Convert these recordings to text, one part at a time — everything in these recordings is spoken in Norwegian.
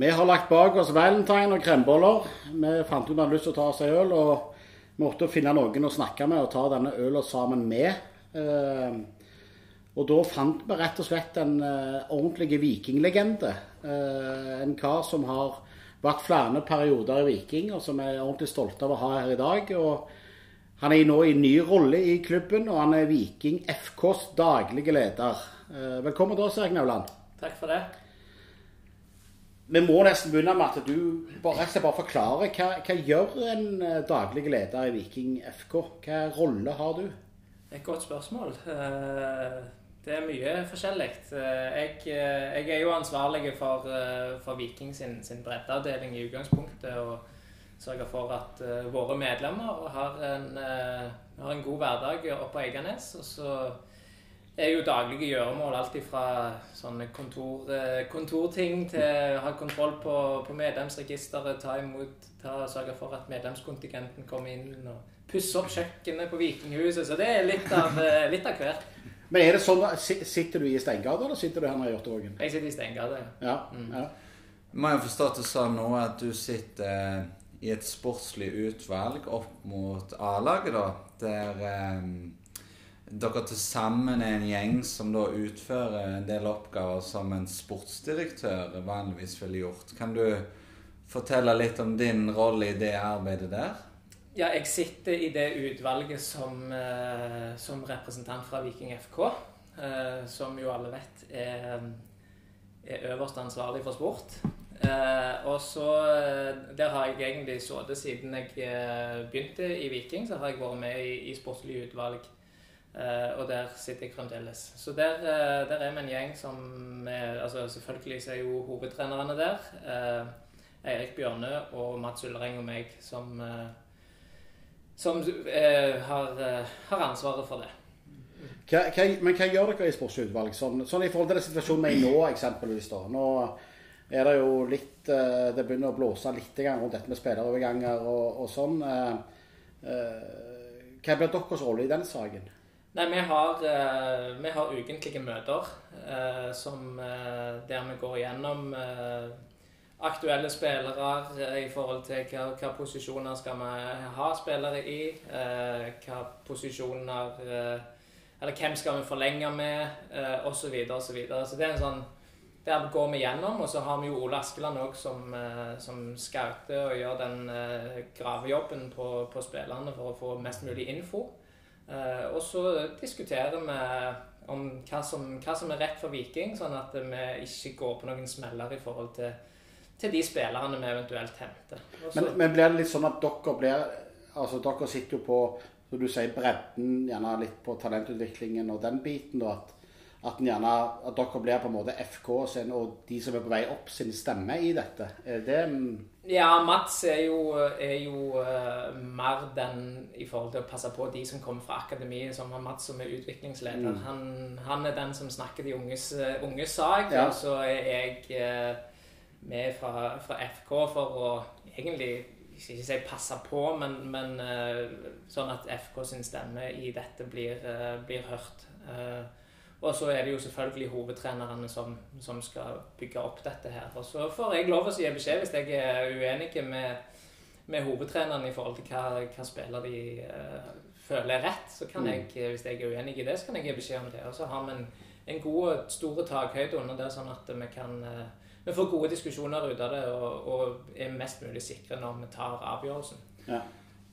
Vi har lagt bak oss valentine og kremboller. Vi fant ut vi hadde lyst til å ta oss en øl, og måtte finne noen å snakke med og ta denne ølen sammen med. Eh, og da fant vi rett og slett en uh, ordentlig vikinglegende. Uh, en kar som har vært flere perioder i Viking, og som er ordentlig stolte av å ha her i dag. og han er nå i ny rolle i klubben, og han er Viking FKs daglige leder. Uh, velkommen da, Serg Nauland. Takk for det. Vi må nesten begynne med at du bare, bare forklarer. Hva, hva gjør en daglig leder i Viking FK? Hva rolle har du? Et godt spørsmål. Det er mye forskjellig. Eh, jeg, eh, jeg, er jo ansvarlig for, eh, for Viking sin, sin breddeavdeling i utgangspunktet. Og sørger for at våre medlemmer har en, har en god hverdag oppe på Eiganes. Og så er jo daglige gjøremål alt fra sånne kontor, kontorting til å ha kontroll på, på medlemsregisteret, ta imot, ta, sørge for at medlemskontingenten kommer inn, og pusse opp kjøkkenet på Vikinghuset. Så det er litt av, litt av hvert. Men er det sånn, Sitter du i Steingata, eller sitter du her nede i Hjortevågen? Jeg sitter i Steingata, ja. Mm. ja. Må jeg forstå at du sa nå at du sitter eh, i et sportslig utvalg opp mot A-laget, da. Der eh, dere til sammen er en gjeng som da utfører en del oppgaver som en sportsdirektør vanligvis ville gjort. Kan du fortelle litt om din rolle i det arbeidet der? Ja, jeg sitter i det utvalget som, eh, som representant fra Viking FK. Eh, som jo alle vet er, er øverst ansvarlig for sport. Eh, og så Der har jeg egentlig sittet siden jeg begynte i Viking. Så har jeg vært med i, i sportslig utvalg. Og der sitter jeg fremdeles. Så der, der er vi en gjeng som er, altså Selvfølgelig så er jo hovedtrenerne der. Eirik Bjørne og Mats Ullereng og meg som som eh, har, eh, har, ansvaret for det. Hva, hva, men hva gjør dere i sportsutvalg? Sånn, sånn, i forhold til den situasjonen vi er i nå, eksempelvis. da. Nå er det jo litt eh, Det begynner å blåse litt rundt dette med spilleroverganger og, og sånn. Hva blir deres rolle i den saken? Nei, Vi har, vi har ukentlige møter som, der vi går gjennom aktuelle spillere eh, i forhold til hva, hva posisjoner skal vi ha spillere i. Eh, hva posisjoner eh, Eller hvem skal vi forlenge med, eh, osv. osv. Så, videre. så det er en sånn Der går vi gjennom. Og så har vi jo Ole Askeland òg som, eh, som scouter og gjør den eh, gravejobben på, på, spillerne for å få mest mulig info. Eh, og så diskuterer vi om hva som, hva som, er rett for Viking, sånn at vi ikke går på noen smeller i forhold til til de spillerne vi eventuelt henter. Men, men, blir det litt sånn at dere blir altså Dere sitter jo på som du sier, bredden, gjerne litt på talentutviklingen og den biten. og at, at, gjerne, at dere blir på en måte FK sin, og de som er på vei opp, sin stemme i dette. Er det Ja, Mats er jo, er jo uh, mer den i forhold til å passe på de som kommer fra akademiet, som har Mats som er utviklingsleder. Mm. Han, han, er den som snakker de unges, uh, unges sak, ja. og så er jeg uh, med fra, fra, FK for å egentlig ikke si passe på, men, men uh, sånn at FK sin stemme i dette blir, blir hørt. Uh, og så er det jo selvfølgelig hovedtrenerne som, som, skal bygge opp dette her. Og så får jeg lov å si beskjed hvis jeg er uenig med, med hovedtreneren i forhold til hva, hva spiller de føler er rett. Så kan mm. jeg, hvis jeg er uenig i det, så kan jeg gi beskjed om det. Og så har vi en, en god, store takhøyde under det, sånn at vi kan vi får gode diskusjoner ut av det og, og, er mest mulig sikre når vi tar avgjørelsen. Ja.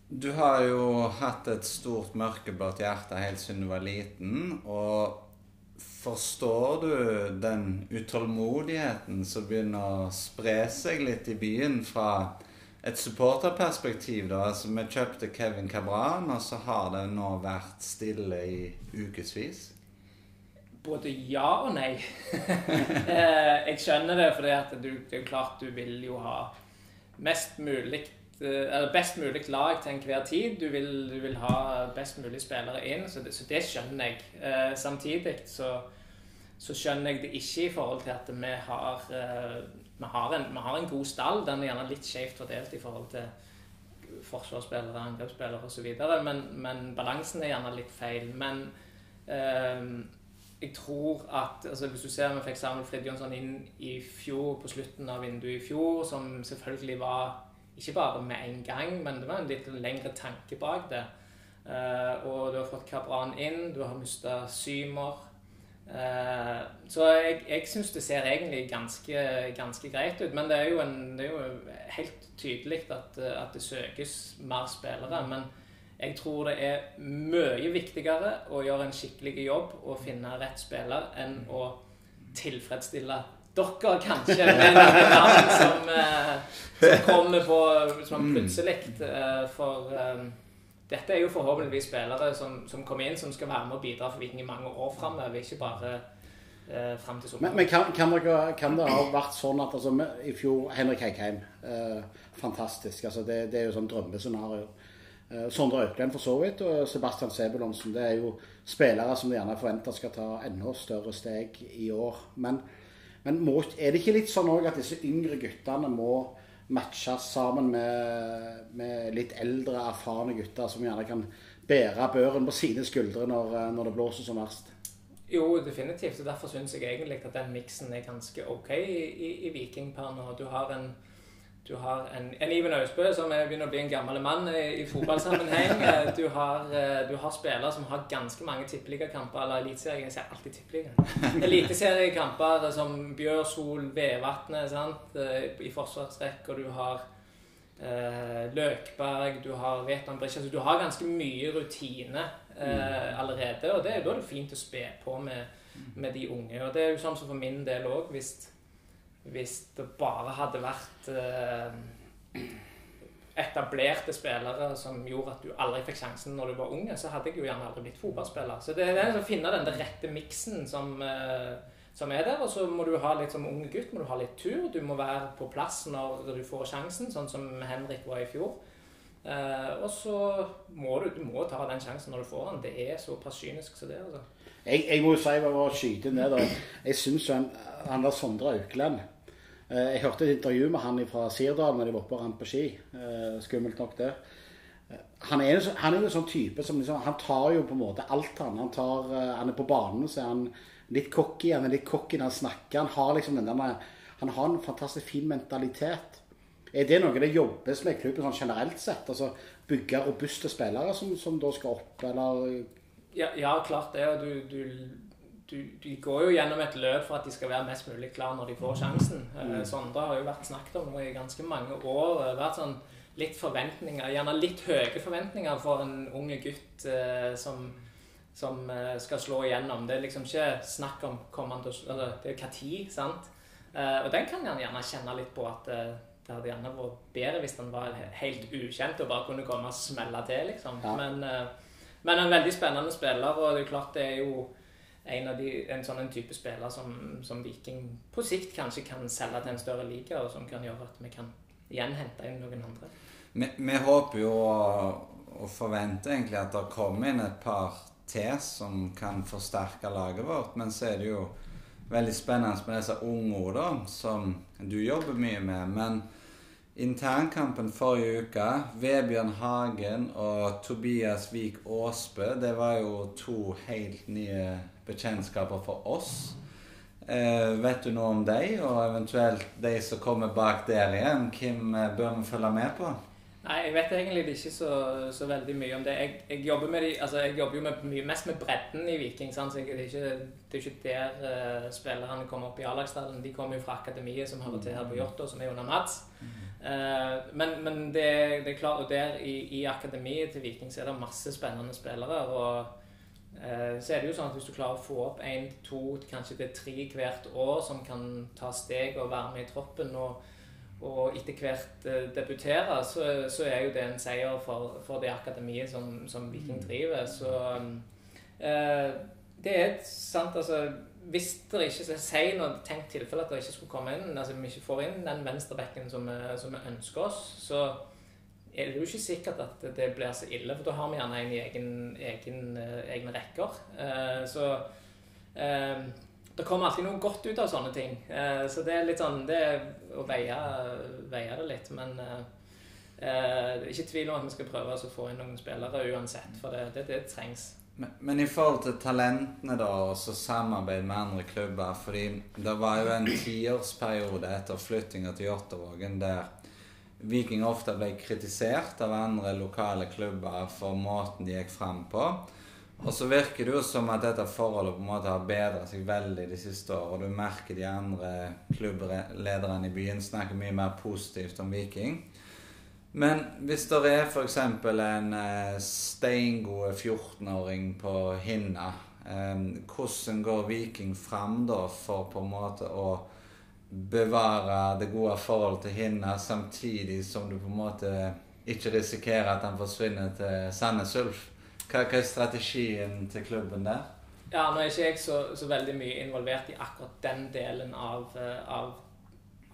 Du har jo hatt et stort mørkeblått hjerte helt siden du var liten. og Forstår du den utålmodigheten som begynner å spre seg litt i byen fra et supporterperspektiv? da, altså Vi kjøpte Kevin Cabran, og så har det nå vært stille i ukevis både ja og nei. Eh, jeg skjønner det, for det er jo klart du vil jo ha mest mulig eh, eller best mulig lag til enhver tid. Du vil, du vil, ha best mulig spillere inn, så det, så det skjønner jeg. Eh, samtidig så, så, skjønner jeg det ikke i forhold til at vi har, vi har, en, vi har en, god stall. Den er gjerne litt skjevt fordelt i forhold til forsvarsspillere, angrepsspillere osv. Men, men balansen er gjerne litt feil. Men jeg tror at altså Hvis du ser vi fikk Samuel Fridtjonsson inn i fjor, på slutten av vinduet i fjor, som selvfølgelig var ikke bare med en gang, men det var en litt lengre tanke bak det. Eh, og du har fått Kabran inn, du har mista Symer. Uh, så jeg, jeg syns det ser egentlig ganske, ganske, greit ut. Men det er jo, en, det er jo helt tydelig at, at, det søkes mer spillere. Men jeg tror det er mye viktigere å gjøre en skikkelig jobb og finne rett spiller enn å tilfredsstille dere kanskje med noen navn som, eh, som, kommer på som mm. plutselig. Eh, for dette er jo forhåpentligvis spillere som, som, kommer inn, som skal være med og bidra for Viking i mange år framover, ikke bare eh, fram til sommeren. Men, men kan, kan, det, kan, det, ha vært sånn at altså, i fjor Henrik Heikheim eh, Fantastisk. altså det, det, er jo sånn drømmescenario. Eh, Sondre Auklend for så vidt og Sebastian Sebulonsen. Det er jo spillere som de gjerne forventer skal ta enda større steg i år. Men, men må, er det ikke litt sånn òg at disse yngre guttene må matches sammen med, med, litt eldre, erfarne gutter som gjerne kan bære børen på sine skuldre når, eh, når det blåser som verst? Jo, definitivt. Derfor syns jeg egentlig at den miksen er ganske OK i, i, i Viking per nå. Du har en du har en, en Iven Austbø som begynner å bli en gammel mann i, i fotballsammenheng. Eh, du har, eh, du har, spillere som har ganske mange tippeligakamper, eller eliteserie. Jeg sier alltid tippeliga. Eliteseriekamper som Bjørsol, Vevatnet sant? Eh, i forsvarsrekk, og du har eh, Løkberg, du har Veton Brisja. altså, du har ganske mye rutine eh, allerede, og det, da er det fint å spe på med, med de unge. Og det er jo sånn som for min del òg, hvis hvis det bare hadde vært eh, etablerte spillere som gjorde at du aldri fikk sjansen når du var unge, så hadde jeg jo gjerne aldri blitt fotballspiller. Så det er å finne den rette miksen som, eh, som, er der. Og så må du ha litt som ung gutt må du ha litt tur. Du må være på plass når du får sjansen, sånn som Henrik var i fjor. Eh, og så må du, du må ta den sjansen når du får den. Det er såpass kynisk som det. altså. Jeg, jeg må jo si, bare å skyte ned, jeg syns der Sondre Auklend Eh, jeg hørte et intervju med han fra Sirdal når de var oppe og rant på ski. Eh, skummelt nok, det. Eh, han er, han er en sånn type som liksom, Han tar jo på en måte alt, han. Han, tar, han er på banen, så er han litt cocky. Han er litt cocky når han snakker. Han har liksom den der Han har en fantastisk fin mentalitet. Er det noe det jobbes med i klubben sånn generelt sett? Altså Bygge robuste spillere som, som da skal opp, eller Ja, ja klart det. Du, du du, de går jo gjennom et løp for at de skal være mest mulig klar når de får sjansen. Mm. Eh, Sondre har jo vært snakket om i ganske mange år. Det har vært sånn litt forventninger, gjerne litt høye forventninger for en ung gutt eh, som, som eh, skal slå igjennom. Det er liksom ikke snakk om kommer han til å Det er når, sant? Eh, og den kan han gjerne kjenne litt på at eh, det hadde gjerne vært bedre hvis han var helt ukjent og bare kunne komme og smelle til, liksom. Ja. Men, eh, men en veldig spennende spiller, og det er klart det er jo en, de, en sånn type spiller som, som, Viking på sikt kanskje kan selge til en større liga, og som kan gjøre at vi kan igjen hente inn noen andre. Vi, vi håper jo og forventer egentlig at det kommer inn et par til som kan forsterke laget vårt. Men så er det jo veldig spennende med disse unge da, som du jobber mye med. Men internkampen forrige uke, Vebjørn Hagen og Tobias Vik Aasbø, det var jo to helt nye bekjentskaper for oss. Eh, vet du noe om dem, og eventuelt de som kommer bak der igjen? Hvem eh, bør vi følge med på? Nei, Jeg vet egentlig ikke så, så veldig mye om det. Jeg, jeg, jobber, de, altså jeg jobber, jo med, mye, mest med bredden i Viking. Sant? Så det, er ikke, det er ikke der uh, spillerne kommer opp i A-lagstallen. De kommer jo fra akademiet som hører til her på Jåttå, som er under Mats. Uh, men, men det, det, er klart, og der i, i akademiet til Viking så er det masse spennende spillere. og Eh, så er det jo sånn at hvis du klarer å få opp én, to, kanskje er tre hvert år som kan ta steg og være med i troppen, og, og etter hvert uh, debutere, så, så, er jo det en seier for, for det akademiet som, som Viking driver. Så eh, det er sant, altså Hvis dere ikke sier noe tenkt tilfelle at dere ikke skulle komme inn, altså vi ikke får inn den venstrebekken som, som vi ønsker oss, så er det jo ikke sikkert at det blir så ille, for da har vi gjerne en i egen, egen, eh, egne rekker. Eh, så eh, det kommer alltid noe godt ut av sånne ting. så det er litt sånn Det er å veie, veie det litt. Men ikke tvil om at vi skal prøve å få inn noen spillere uansett, for det, det, det trengs. Men, men, i forhold til talentene, da, og så samarbeid med andre klubber fordi det var jo en tiårsperiode etter flyttinga til Jåttåvågen der Viking ofte ble kritisert av andre lokale klubber for måten de gikk frem på. Og så virker det jo som at dette forholdet på en måte har bedret seg veldig de siste årene. Og Du merker de andre klubblederne i byen snakker mye mer positivt om Viking. Men hvis det er f.eks. en steingode steingod 14-åring på Hinna, eh, hvordan går Viking fram da for på en måte å bevare det gode forholdet til henne, samtidig som du på en måte ikke risikerer at han forsvinner til Sandnes Ulf? Hva, hva, er strategien til klubben der? Ja, Nå er ikke jeg så, så veldig mye involvert i akkurat den delen av, eh, av,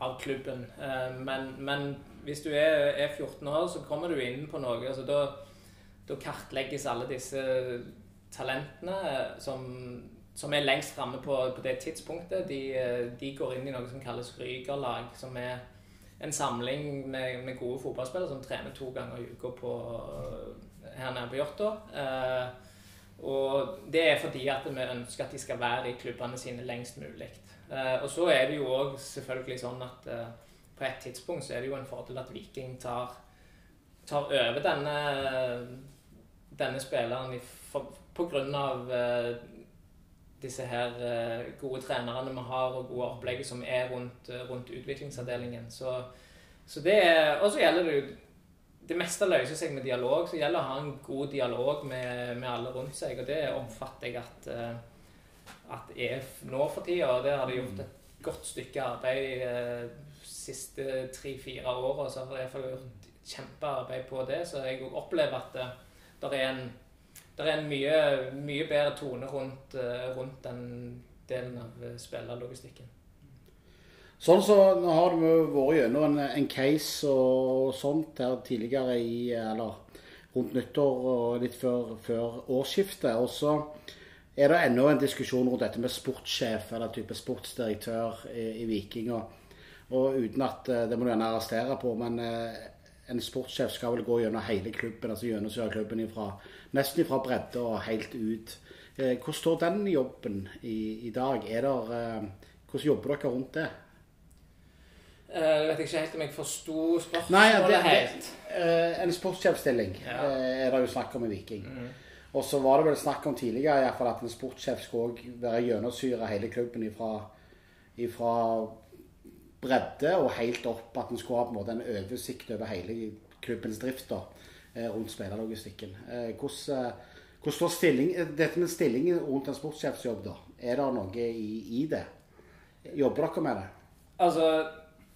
av klubben. Eh, men, men, hvis du er, er, 14 år, så kommer du inn på noe. altså Da, da kartlegges alle disse talentene som, som er lengst framme på, på, det tidspunktet. De, de, går inn i noe som kalles Rygerlag, som er en samling med, med gode fotballspillere som trener to ganger i uka på her nede på Hjorta. Eh, og det er fordi at vi ønsker at de skal være i klubbene sine lengst mulig. Eh, og så er det jo òg selvfølgelig sånn at eh, på et tidspunkt så er det jo en fordel at Viking tar, tar over denne, denne spilleren pga. Disse her gode trenerne vi har, og gode opplegget som er rundt, rundt utviklingsavdelingen. Så, så det Og så gjelder det jo det meste løser seg med dialog. Så gjelder det å ha en god dialog med, med alle rundt seg. Og det omfatter jeg at, uh, at EF nå for tida. Og det har de gjort et godt stykke arbeid de siste tre-fire åra. Så har EF gjort kjempearbeid på det. Så jeg opplever at det er en, der er en mye, mye bedre tone rundt, uh, rundt den delen av spillerlogistikken. Sånn så Nå har vi vært gjennom en, en, case og sånt her tidligere i Eller rundt nyttår og litt før, før årsskiftet. Og så er det ennå en diskusjon rundt dette med sportssjef eller type sportsdirektør i, i Viking. Og, og, uten at eh, Det må du gjerne arrestere på, men eh, en sportssjef skal vel gå gjennom hele klubben, altså gjennomsyre klubben ifra, nesten fra bredde og helt ut. Eh, hvordan står den jobben i, i dag? Er der, hvordan jobber dere rundt det? Uh, jeg vet ikke helt om jeg forsto spørsmålet helt. Uh, en sportssjefstilling ja. uh, er det jo snakk om i Viking. Mm. Og så var det vel snakk om tidligere i hvert fall at en sportssjef skulle være gjennomsyre hele klubben ifra, ifra, bredde og helt opp. At en skulle ha på en måte en oversikt over hele klubbens drift da, rundt spillerlogistikken. Hvordan, hvordan står stilling, dette med stillingen rundt en sportssjefsjobb, da? Er det noe i, i det? Jobber dere med det? Altså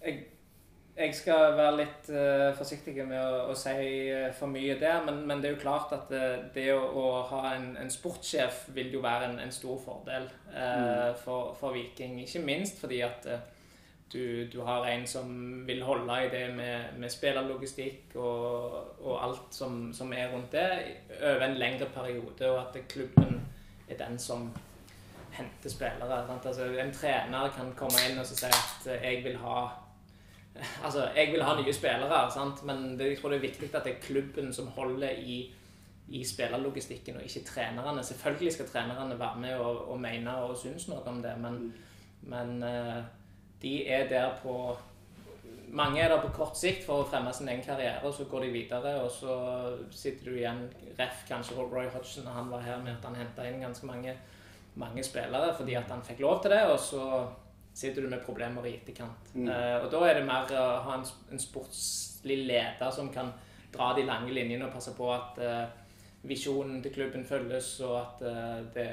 jeg, jeg, skal være litt uh, forsiktig med å, å si uh, for mye der, men, men, det er jo klart at det, det å, å, ha en, en sportssjef vil jo være en, en stor fordel mm. for, for, Viking. Ikke minst fordi at du, du, har en som vil holde i det med, med spillerlogistikk og, og alt som, som, er rundt det, over en lengre periode, og at klubben er den som henter spillere. Altså, en trener kan komme inn og si at 'jeg vil ha' Altså, jeg vil ha nye spillere, sant? men det, jeg tror det er viktig at det er klubben som holder i, i spillerlogistikken, og ikke trenerne. Selvfølgelig skal trenerne være med og, og mene og synes noe om det, men, men uh, de er der på mange er der på kort sikt for å fremme sin egen karriere, så går de videre. Og så sitter du igjen ref kanskje Roy Hodgson og han var her, med at han henta inn ganske mange, mange spillere fordi at han fikk lov til det. Og så sitter du med problemer i etterkant. Mm. Uh, og da er det mer å ha en, en, sportslig leder som kan dra de lange linjene og passe på at uh, visjonen til klubben følges, og at uh, det,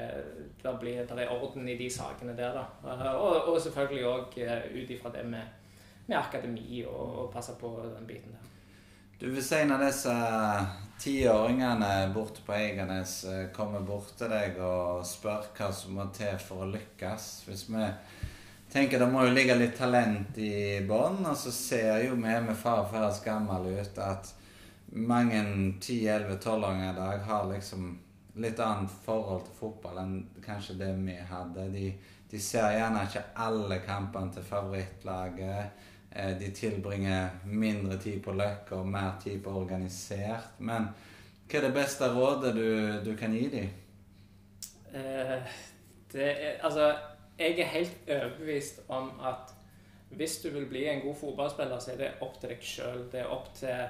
det, blir, det, er orden i de sakene der. da. Og, og, selvfølgelig òg ut ifra det med, med akademi og, og, passe på den biten der. Du, Hvis en av disse tiåringene borte på Eiganes kommer bort til deg og spør hva som må til for å lykkes Hvis vi tenker det må jo ligge litt talent i bånn. Og så ser jo vi med far for gammel ut at mange 10-11-12-åringer i dag har liksom litt annet forhold til fotball enn kanskje det vi hadde. De, de ser gjerne ikke alle kampene til favorittlaget. Eh, de tilbringer mindre tid på løkka og mer tid på organisert. Men hva er det beste rådet du, du kan gi dem? Eh, er, altså, jeg er helt overbevist om at hvis du vil bli en god fotballspiller, så er det opp til deg sjøl. Det er opp til,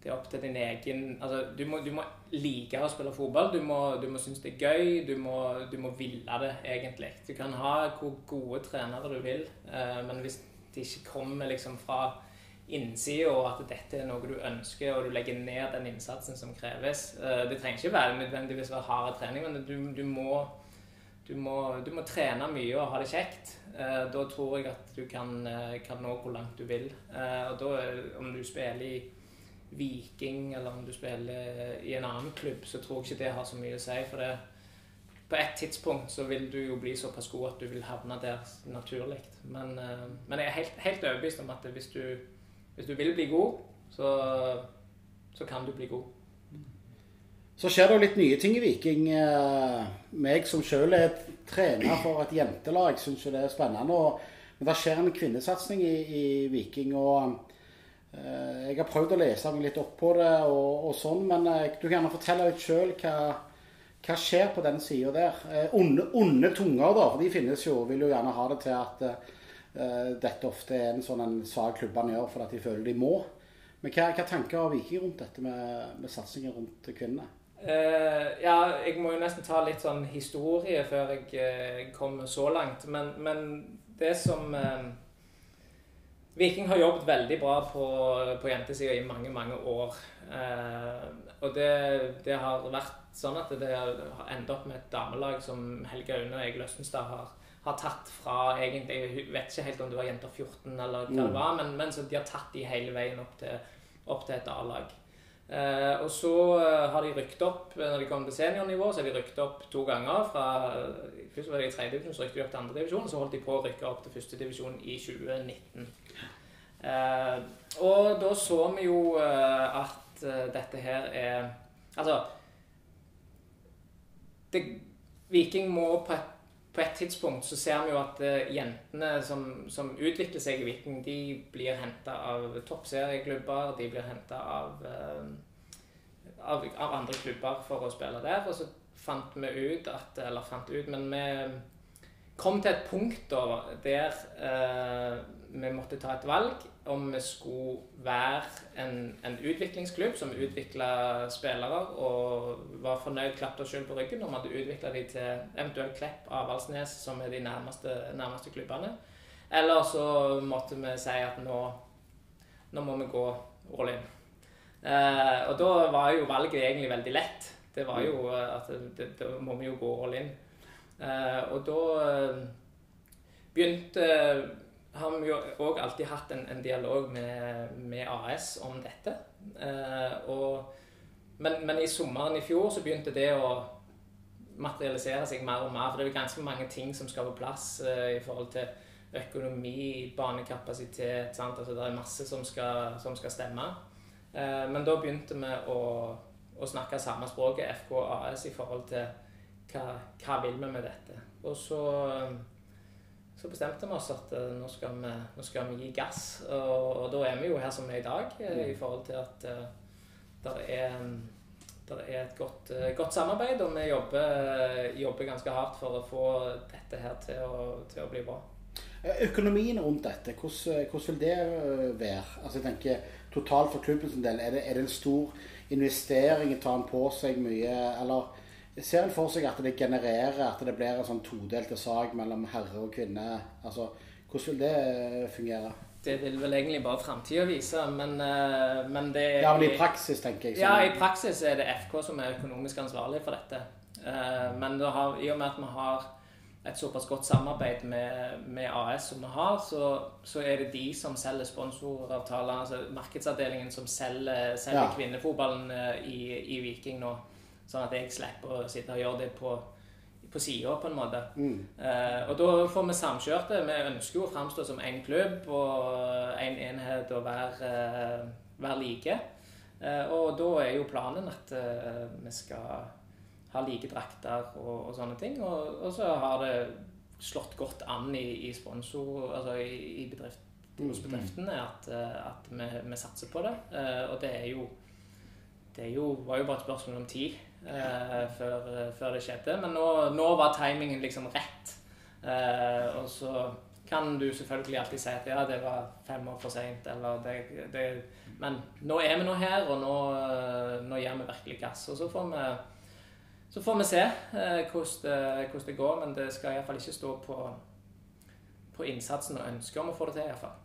det er opp til din egen altså, du, må, du må like å spille fotball. Du må, du må synes det er gøy. Du må, du må ville det, egentlig. Du kan ha hvor gode trenere du vil, eh, men hvis det ikke kommer liksom fra innsida, og at dette er noe du ønsker, og du legger ned den innsatsen som kreves eh, Det trenger ikke være nødvendigvis være hard trening, men du, du må du må, trene mye og ha det kjekt. Eh, da tror jeg at du kan, eh, kan, nå hvor langt du vil. Eh, og da, om du spiller i Viking eller om du spiller i en annen klubb, så tror jeg ikke det har så mye å si. For det, på et tidspunkt så vil du jo bli såpass god at du vil havne der naturlig. Men, eh, men, jeg er helt, helt overbevist om at hvis du, hvis du vil bli god, så, så kan du bli god. Så skjer det jo litt nye ting i Viking. Eh, meg som sjøl er trener for et jentelag, syns jo det er spennende. Men det skjer en kvinnesatsing i, i Viking. og Jeg har prøvd å lese meg litt opp på det, og, og sånn, men eh, du kan gjerne fortelle litt sjøl hva, hva, skjer på den sida der. Eh, onde, onde, tunger, da, for de finnes jo, vil jo gjerne ha det til at uh, dette ofte er en sånn en sak klubbene gjør fordi de føler de må. Men hva, hva tanker har Viking rundt dette med, med satsingen rundt kvinnene? Uh, ja, jeg må jo nesten ta litt sånn historie før jeg uh, kommer så langt. Men, men det som uh, Viking har jobbet veldig bra på, på jentesida i mange, mange år. og det, det, har vært sånn at det har endt opp med et damelag som Helge Aune og Egil Østenstad har, har, tatt fra egentlig Jeg vet ikke helt om det var jenter 14 eller hva mm. det var, men, men de har tatt de hele veien opp til, opp til et A-lag. Eh, og så eh, har de rykket opp når de kom til seniornivå, så har de rykket opp to ganger. fra Først var de i tredje divisjon, så rykket de opp til andre divisjon, og så holdt de på å rykke opp til første divisjon i 2019. Eh, og da så vi jo eh, at eh, dette her er Altså det, Viking må på et på et tidspunkt så ser vi jo at uh, jentene som, som, utvikler seg i Viking, de blir henta av toppserieklubber. De blir henta av, uh, av, av, andre klubber for å spille der. Og så fant vi ut at Eller fant ut, men vi kom til et punkt da, der uh, vi måtte ta et valg om vi skulle være en, en utviklingsklubb som utvikla spillere og var fornøyd, klappet oss sjøl på ryggen om vi hadde utvikla dem til eventuelt Klepp, Avaldsnes, som er de nærmeste, nærmeste, klubbene. Eller så måtte vi si at nå, nå må vi gå all in. Eh, og da var jo valget egentlig veldig lett. Det var jo at da må vi jo gå all in. Eh, og da eh, begynte har vi jo òg alltid hatt en, en dialog med, med, AS om dette. Eh, og, men, men, i sommeren i fjor så begynte det å materialisere seg mer og mer. For det er jo ganske mange ting som skal på plass eh, i forhold til økonomi, banekapasitet sant? Altså, Det er masse som skal, som skal stemme. Eh, men da begynte vi å, å snakke samme språket, FK og AS, i forhold til hva, hva vil vi med dette. Og så så bestemte vi oss at uh, nå, skal vi, nå, skal vi, gi gass. Og, og, da er vi jo her som vi er i dag, uh, i forhold til at uh, det er, der er et godt, godt, samarbeid, og vi jobber, jobber, ganske hardt for å få dette her til å, til å bli bra. Økonomien rundt dette, hvordan, hvordan, vil det være? Altså jeg tenker Totalt for klubbens del, er det, er det en stor investering? Tar en på seg mye? Eller Ser en for seg at det genererer at det blir en sånn todelte sak mellom herre og kvinne? Altså, Hvordan vil det fungere? Det vil vel egentlig bare framtida vise, men, eh, men det Ja, men i praksis, tenker jeg. Ja, i praksis er det FK som er økonomisk ansvarlig for dette. Eh, men har, i og med at vi har et såpass godt samarbeid med, med AS som vi har, så, så, er det de som selger sponsoravtaler, altså markedsavdelingen som selger, selger ja. kvinnefotballen eh, i, i Viking nå. Sånn at jeg slipper å sitte og gjøre det på, på sida, på en måte. Mm. Eh, og da får vi samkjørt det. Vi ønsker jo å framstå som én klubb og én en enhet og være, eh, være like. Eh, og da er jo planen at eh, vi skal ha like drakter og, og sånne ting. Og, og, så har det slått godt an i, i sponsor, altså i, i bedrift, hos mm. bedriftene at, eh, at vi, vi, satser på det. Eh, og det er jo det jo, var jo bare et spørsmål om tid eh, før, før, det skjedde. Men nå, nå var timingen liksom rett. Eh, og så kan du selvfølgelig alltid si at ja, det var fem år for seint, eller det, det, Men nå er vi nå her, og nå, nå gir vi virkelig gass. Og så får vi, så får vi se eh, hvordan, det, hvordan, det, går, men det skal iallfall ikke stå på, på innsatsen og ønsket om å få det til, iallfall.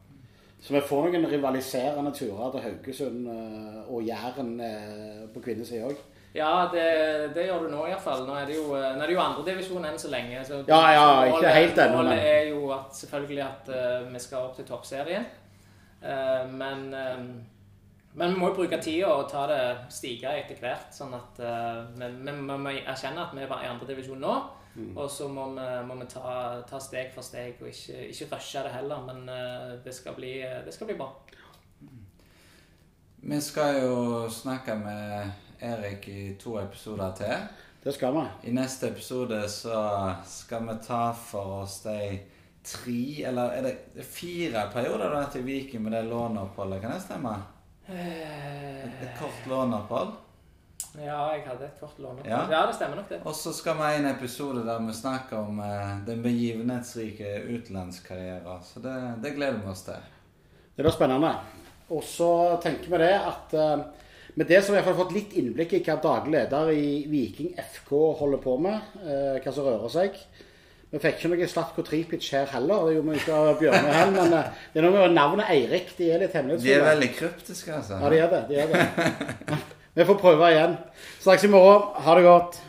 Så vi får noen rivaliserende turer til Haugesund eh, og Jæren eh, på kvinnesida òg? Ja, det, det, gjør du nå iallfall. Nå er det jo, nå er det jo andredivisjon enn så lenge. Så ja, ja, ikke helt ennå. Målet er jo at, selvfølgelig at uh, vi skal opp til toppserien. Uh, men, uh, men vi må jo bruke tida og ta det stige etter hvert. Sånn at vi, vi, vi må erkjenne at vi er i andredivisjon nå. Mm. Og så må vi, må vi ta, ta, steg for steg og ikke, ikke rushe det heller. Men uh, det, skal bli, det, skal bli, bra. Vi skal jo snakke med Erik i to episoder til. Det skal vi. I neste episode så skal vi ta for oss de tre, eller er det fire perioder du vært i Viking med det låneoppholdet? Kan det stemme? Et, et kort låneopphold? Ja, jeg hadde et kort låneopphold. Ja. ja. det stemmer nok det. Og så skal vi ha en episode der vi snakker om eh, den begivenhetsrike utenlandskarrieren. Så det, det, gleder vi oss til. Det blir spennende. Og så tenker vi det at eh, med det så har vi fått litt innblikk i hva daglig leder i Viking FK holder på med. Eh, hva som rører seg. Vi fikk ikke noe Slatko Tripic her heller. Det gjorde vi ikke av Bjørne her, men eh, det er noe med navnet Eirik. De er litt hemmelighetsfulle. De er veldig kryptiske, altså. Ja, de er det. De er det. Vi får prøve igjen. Snakkes i morgen. Ha det godt.